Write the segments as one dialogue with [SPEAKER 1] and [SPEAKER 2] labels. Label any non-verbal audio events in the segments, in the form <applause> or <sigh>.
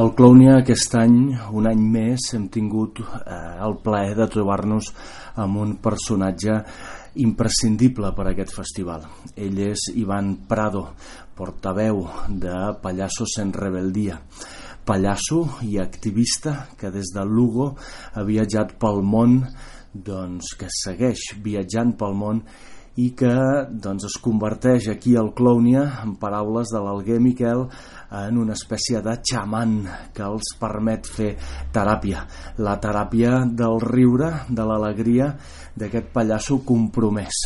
[SPEAKER 1] Al Clownia aquest any, un any més, hem tingut eh, el plaer de trobar-nos amb un personatge imprescindible per a aquest festival. Ell és Ivan Prado, portaveu de Pallassos en Rebeldia, pallasso i activista que des de Lugo ha viatjat pel món doncs, que segueix viatjant pel món i que doncs, es converteix aquí al Clownia, en paraules de l'Alguer Miquel, en una espècie de xaman que els permet fer teràpia. La teràpia del riure, de l'alegria d'aquest pallasso compromès.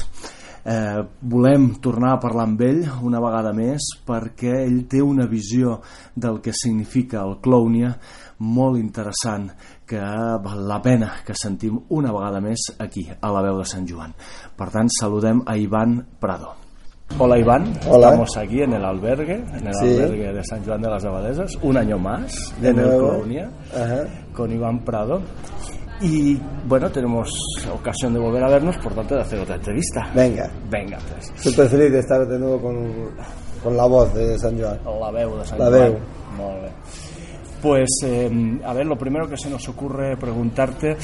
[SPEAKER 1] Eh, volem tornar a parlar amb ell una vegada més perquè ell té una visió del que significa el Clownia molt interessant que val la pena que sentim una vegada més aquí, a la veu de Sant Joan. Per tant, saludem a Ivan Prado. Hola Iván,
[SPEAKER 2] Hola.
[SPEAKER 1] estamos aquí en el albergue, en el
[SPEAKER 2] Sí.
[SPEAKER 1] albergue de San Juan de las Abadesas, un año más
[SPEAKER 2] De
[SPEAKER 1] en el
[SPEAKER 2] nuevo.
[SPEAKER 1] Colonia,
[SPEAKER 2] Ajá.
[SPEAKER 1] con Iván Prado. Y bueno, tenemos ocasión de volver a vernos, por tanto, de hacer otra entrevista.
[SPEAKER 2] Venga,
[SPEAKER 1] Venga, pues,
[SPEAKER 2] súper feliz de estar de nuevo con, con la voz de San Joan.
[SPEAKER 1] la veu de Sant
[SPEAKER 2] La
[SPEAKER 1] Joan.
[SPEAKER 2] veu.
[SPEAKER 1] Molt bé. Pues, eh, a ver, lo primero que se nos ocurre preguntarte,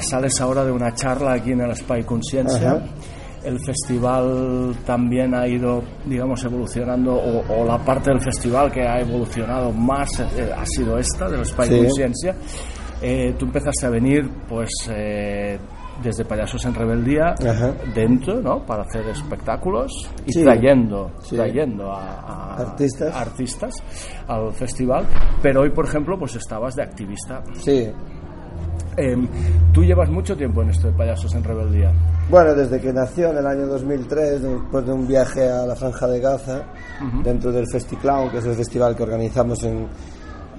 [SPEAKER 1] sales ahora de una charla aquí en el Spy Conciencia.
[SPEAKER 2] Ajá.
[SPEAKER 1] El festival también ha ido, digamos, evolucionando, o, o la parte del festival que ha evolucionado más eh, ha sido esta, del Spy
[SPEAKER 2] Sí.
[SPEAKER 1] Conciencia. Eh, tú empezaste a venir, pues, eh, desde Payasos en Rebeldía,
[SPEAKER 2] Ajá.
[SPEAKER 1] dentro, ¿no? Para hacer espectáculos y
[SPEAKER 2] Sí.
[SPEAKER 1] trayendo,
[SPEAKER 2] Sí.
[SPEAKER 1] trayendo a, a-
[SPEAKER 2] Artistas.
[SPEAKER 1] artistas al festival, pero hoy, por ejemplo, pues estabas de activista.
[SPEAKER 2] Sí.
[SPEAKER 1] Em, Tú llevas mucho tiempo en esto de Payasos en Rebeldía.
[SPEAKER 2] Bueno, desde que nació en el año 2003, después de un viaje a la Franja de Gaza, dentro del FestiClown, que es el festival que organizamos en,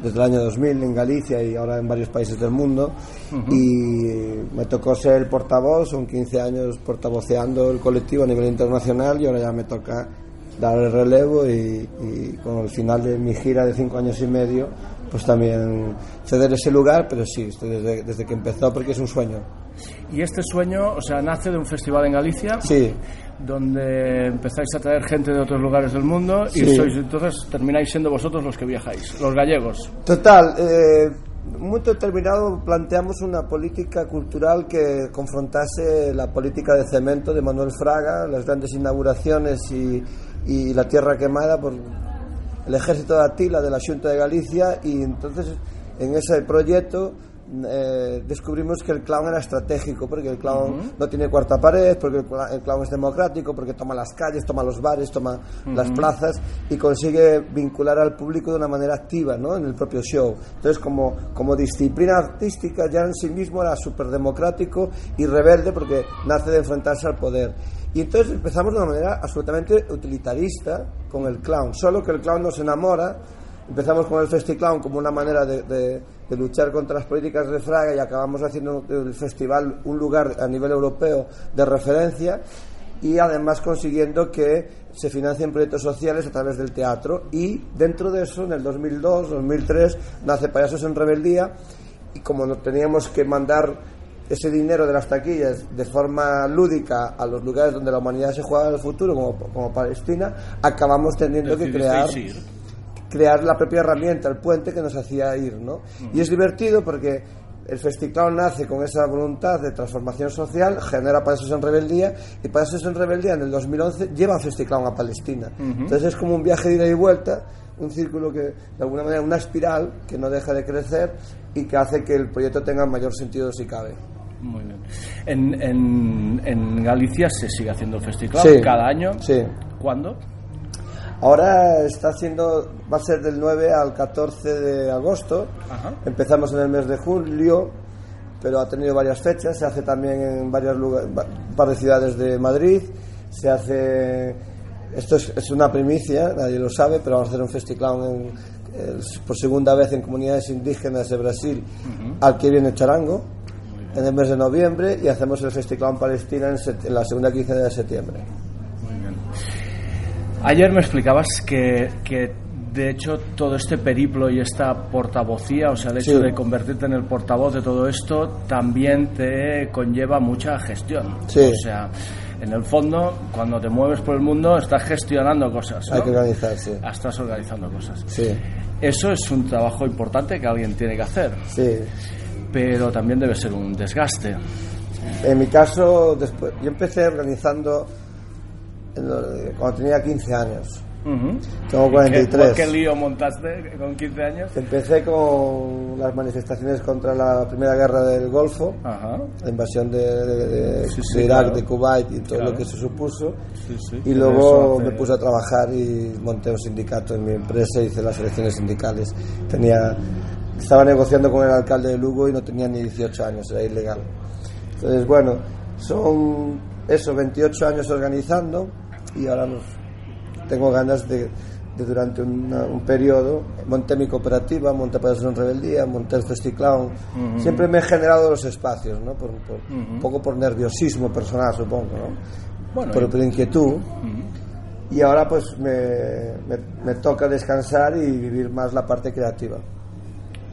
[SPEAKER 2] desde el año 2000 en Galicia y ahora en varios países del mundo, y me tocó ser el portavoz, son 15 años portavoceando el colectivo a nivel internacional y ahora ya me toca dar el relevo y, y con el final de mi gira de 5 años y medio, pues también ceder ese lugar, pero sí, estoy desde, desde que empezó porque es un sueño.
[SPEAKER 1] Y este sueño, o sea, nace de un festival en Galicia,
[SPEAKER 2] Sí,
[SPEAKER 1] donde empezáis a traer gente de otros lugares del mundo y
[SPEAKER 2] Sí.
[SPEAKER 1] sois entonces termináis siendo vosotros los que viajáis, los gallegos.
[SPEAKER 2] Total, eh, muy determinado planteamos una política cultural que confrontase la política de cemento de Manuel Fraga, las grandes inauguraciones y, y la tierra quemada por el ejército de Atila de la Junta de Galicia y entonces en ese proyecto eh, descubrimos que el clown era estratégico porque el clown no tiene cuarta pared, porque el clown es democrático, porque toma las calles, toma los bares, toma las plazas y consigue vincular al público de una manera activa ¿no? en el propio show. Entonces, como, como disciplina artística ya en sí mismo era súper democrático y rebelde porque nace de enfrentarse al poder. Y entonces empezamos de una manera absolutamente utilitarista con el clown, solo que el clown nos enamora Empezamos con el FestiClown como una manera de, de- de luchar contra las políticas de Fraga y acabamos haciendo del festival un lugar a nivel europeo de referencia y además consiguiendo que se financien proyectos sociales a través del teatro y dentro de eso en el 2002, 2003 nace Payasos en Rebeldía y como no teníamos que mandar ese dinero de las taquillas de forma lúdica a los lugares donde la humanidad se juega en el futuro como, como Palestina acabamos teniendo que crear
[SPEAKER 1] ir.
[SPEAKER 2] Crear la propia herramienta, el puente que nos hacía ir, ¿no? Y es divertido porque el FestiClown nace con esa voluntad de transformación social, genera Payasos en Rebeldía, y Payasos en Rebeldía en el 2011 lleva FestiClown a Palestina. Entonces es como un viaje de ida y vuelta, un círculo que, de alguna manera, una espiral que no deja de crecer y que hace que el proyecto tenga mayor sentido si cabe.
[SPEAKER 1] Muy bien. En, en, en Galicia se sigue haciendo festival
[SPEAKER 2] Sí.
[SPEAKER 1] cada año.
[SPEAKER 2] Sí.
[SPEAKER 1] ¿Cuándo?
[SPEAKER 2] Ahora está haciendo, va a ser del 9 al 14 de agosto.
[SPEAKER 1] Ajá.
[SPEAKER 2] Empezamos en el mes de julio, pero ha tenido varias fechas. Se hace también en varios lugares, un par de ciudades de Madrid. Se hace, esto es, es una primicia, nadie lo sabe, pero vamos a hacer un FestiClown en, eh, por segunda vez en comunidades indígenas de Brasil, al que viene Charango, en el mes de noviembre, y hacemos el FestiClown Palestina en, en la segunda quincena de septiembre.
[SPEAKER 1] Ayer me explicabas que, que de hecho todo este periplo y esta portavocía, o sea, el hecho
[SPEAKER 2] Sí.
[SPEAKER 1] de convertirte en el portavoz de todo esto, también te conlleva mucha gestión.
[SPEAKER 2] Sí.
[SPEAKER 1] O sea, en el fondo, cuando te mueves por el mundo, estás gestionando cosas. ¿no?
[SPEAKER 2] Hay que organizarse.
[SPEAKER 1] Estás organizando cosas.
[SPEAKER 2] Sí.
[SPEAKER 1] Eso es un trabajo importante que alguien tiene que hacer.
[SPEAKER 2] Sí.
[SPEAKER 1] Pero también debe ser un desgaste.
[SPEAKER 2] En mi caso, después, yo empecé organizando cuando tenía 15 años. Tengo 43.
[SPEAKER 1] ¿Qué, lío montaste con 15 años?
[SPEAKER 2] Empecé con las manifestaciones contra la Primera Guerra del Golfo, la invasión de, Irak, de Kuwait y todo lo que se supuso. y luego me puse a trabajar y monté un sindicato en mi empresa, hice las elecciones sindicales. Tenía, estaba negociando con el alcalde de Lugo y no tenía ni 18 años, era ilegal. Entonces, bueno, son eso, 28 años organizando y ahora tengo ganas de, durante un periodo, monté mi cooperativa, monté en Rebeldía, monté el Festiclown. Siempre me he generado los espacios, ¿no? Por, Un poco por nerviosismo personal, supongo, ¿no? por, inquietud. Y ahora pues me, me toca descansar y vivir más la parte creativa.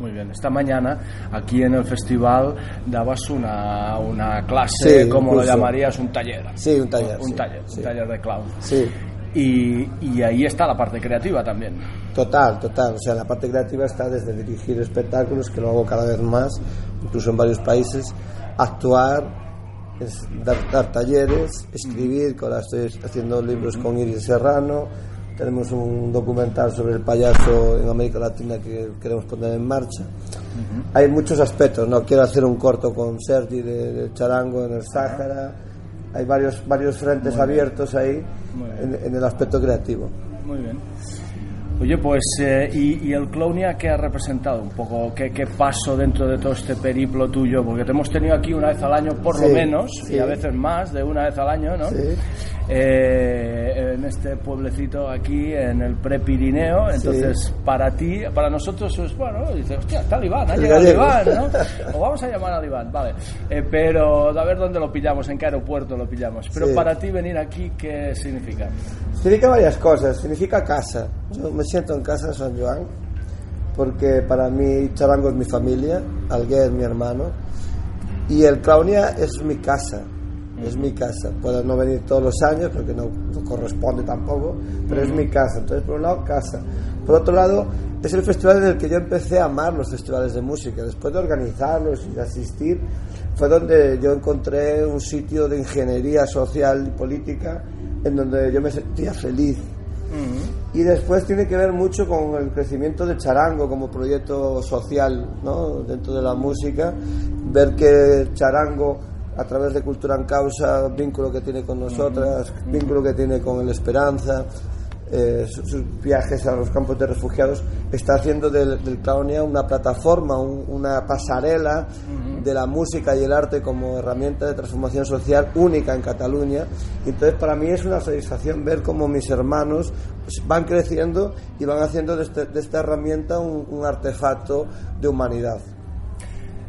[SPEAKER 1] Muy bien. Esta mañana aquí en el festival dabas una, una clase, ¿cómo lo llamarías? Un taller.
[SPEAKER 2] Sí, un taller.
[SPEAKER 1] Un taller, un taller de clown.
[SPEAKER 2] Sí.
[SPEAKER 1] Y, y, ahí está la parte creativa también.
[SPEAKER 2] Total, total. O sea, la parte creativa está desde dirigir espectáculos, que lo hago cada vez más, incluso en varios países, actuar, dar, dar, talleres, escribir, que ahora estoy haciendo libros con Iris Serrano, tenemos un documental sobre el payaso en América Latina que queremos poner en marcha. Hay muchos aspectos, ¿no? Quiero hacer un corto con Sergi de, Charango en el Sáhara. Hay varios, varios frentes abiertos ahí en, en, el aspecto creativo.
[SPEAKER 1] Muy bien. Oye, pues, eh, ¿y, el Clownia qué ha representado un poco? ¿Qué, ¿Qué, paso dentro de todo este periplo tuyo? Porque te hemos tenido aquí una vez al año, por lo menos, y a veces más de una vez al año, ¿no?
[SPEAKER 2] Sí.
[SPEAKER 1] Eh, en este pueblecito aquí, en el Prepirineo. Entonces, para ti, para nosotros, es bueno, dices, hostia, está el Iván, ha llegado el Iván, ¿no? O vamos a llamar al Iván, vale. Eh, pero, a ver dónde lo pillamos, en qué aeropuerto lo pillamos. Pero para ti, venir aquí, ¿qué significa?
[SPEAKER 2] Significa varias cosas. Significa casa. Yo me siento en casa en San Juan, porque para mí Charango es mi familia, Algué es mi hermano, y el Claunia es mi casa, es mi casa. Puedo no venir todos los años, porque no, corresponde tampoco, pero es mi casa. Entonces, por un lado, casa. Por otro lado, es el festival en el que yo empecé a amar los festivales de música. Después de organizarlos y de asistir, fue donde yo encontré un sitio de ingeniería social y política en donde yo me sentía feliz. Y después tiene que ver mucho con el crecimiento de Charango como proyecto social ¿no? dentro de la música, ver que Charango a través de Cultura en Causa, vínculo que tiene con nosotras, vínculo que tiene con el Esperanza, eh, sus, viajes a los campos de refugiados, está haciendo del, del una plataforma, una pasarela de la música y el arte como herramienta de transformación social única en Cataluña. entonces para mí es una satisfacción ver cómo mis hermanos pues, van creciendo y van haciendo de, este, esta herramienta un, artefacto de humanidad.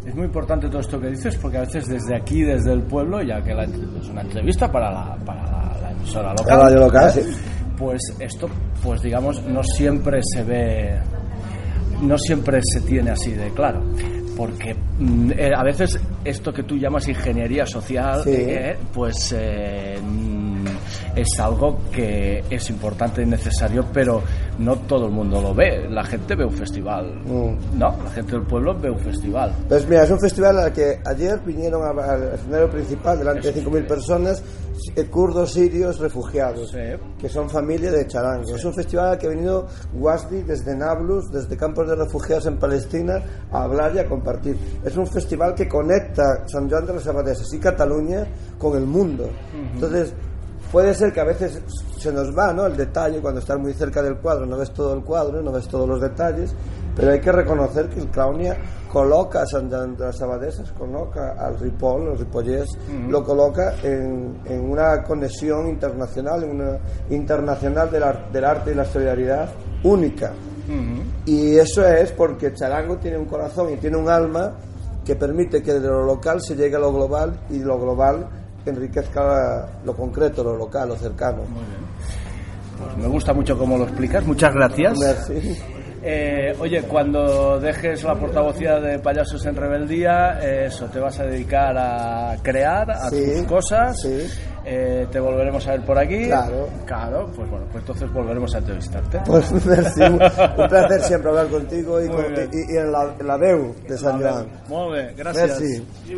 [SPEAKER 1] Es muy importante todo esto que dices porque a veces desde aquí, desde el pueblo, ya que es una entrevista para la, para la, emisora local,
[SPEAKER 2] local sí
[SPEAKER 1] pues esto, pues digamos, no siempre se ve, no siempre se tiene así de claro porque mm, eh, a veces esto que tú llamas ingeniería social, eh, pues eh, mm, es algo que es importante y necesario, pero no todo el mundo lo ve. La gente ve un festival, mm. ¿no? La gente del pueblo ve un festival.
[SPEAKER 2] Pues mira, es un festival al que ayer vinieron al escenario principal delante de 5.000 personas kurdos sirios refugiados, que son familia de Charango. Es un festival al que ha venido Wasdi desde Nablus, desde campos de refugiados en Palestina, a hablar y a compartir. Es un festival que conecta San Juan de las Abadesas y Cataluña con el mundo. Entonces, puede ser que a veces se nos va ¿no? el detalle cuando estás muy cerca del cuadro, no ves todo el cuadro, no ves todos los detalles, pero hay que reconocer que el Claunia coloca a las Abadesas, coloca al Ripoll, los Ripollés, lo coloca en, en, una conexión internacional, en una internacional del, del arte y la solidaridad única. Y eso es porque Charango tiene un corazón y tiene un alma que permite que de lo local se llegue a lo global y lo global enriquezca lo concreto, lo local, lo cercano.
[SPEAKER 1] Muy bien. Pues me gusta mucho cómo lo explicas, muchas gracias. Eh, oye, cuando dejes la portavocía de Payasos en Rebeldía, eh, eso, te vas a dedicar a crear, a tus cosas. Eh, te volveremos a ver por aquí.
[SPEAKER 2] Claro.
[SPEAKER 1] Claro, pues bueno, pues entonces volveremos a entrevistarte.
[SPEAKER 2] Pues merci, <laughs> un, placer siempre hablar contigo y, con, y, y en, la, en la veu de Sant Joan.
[SPEAKER 1] Molt bé, gràcies. Merci.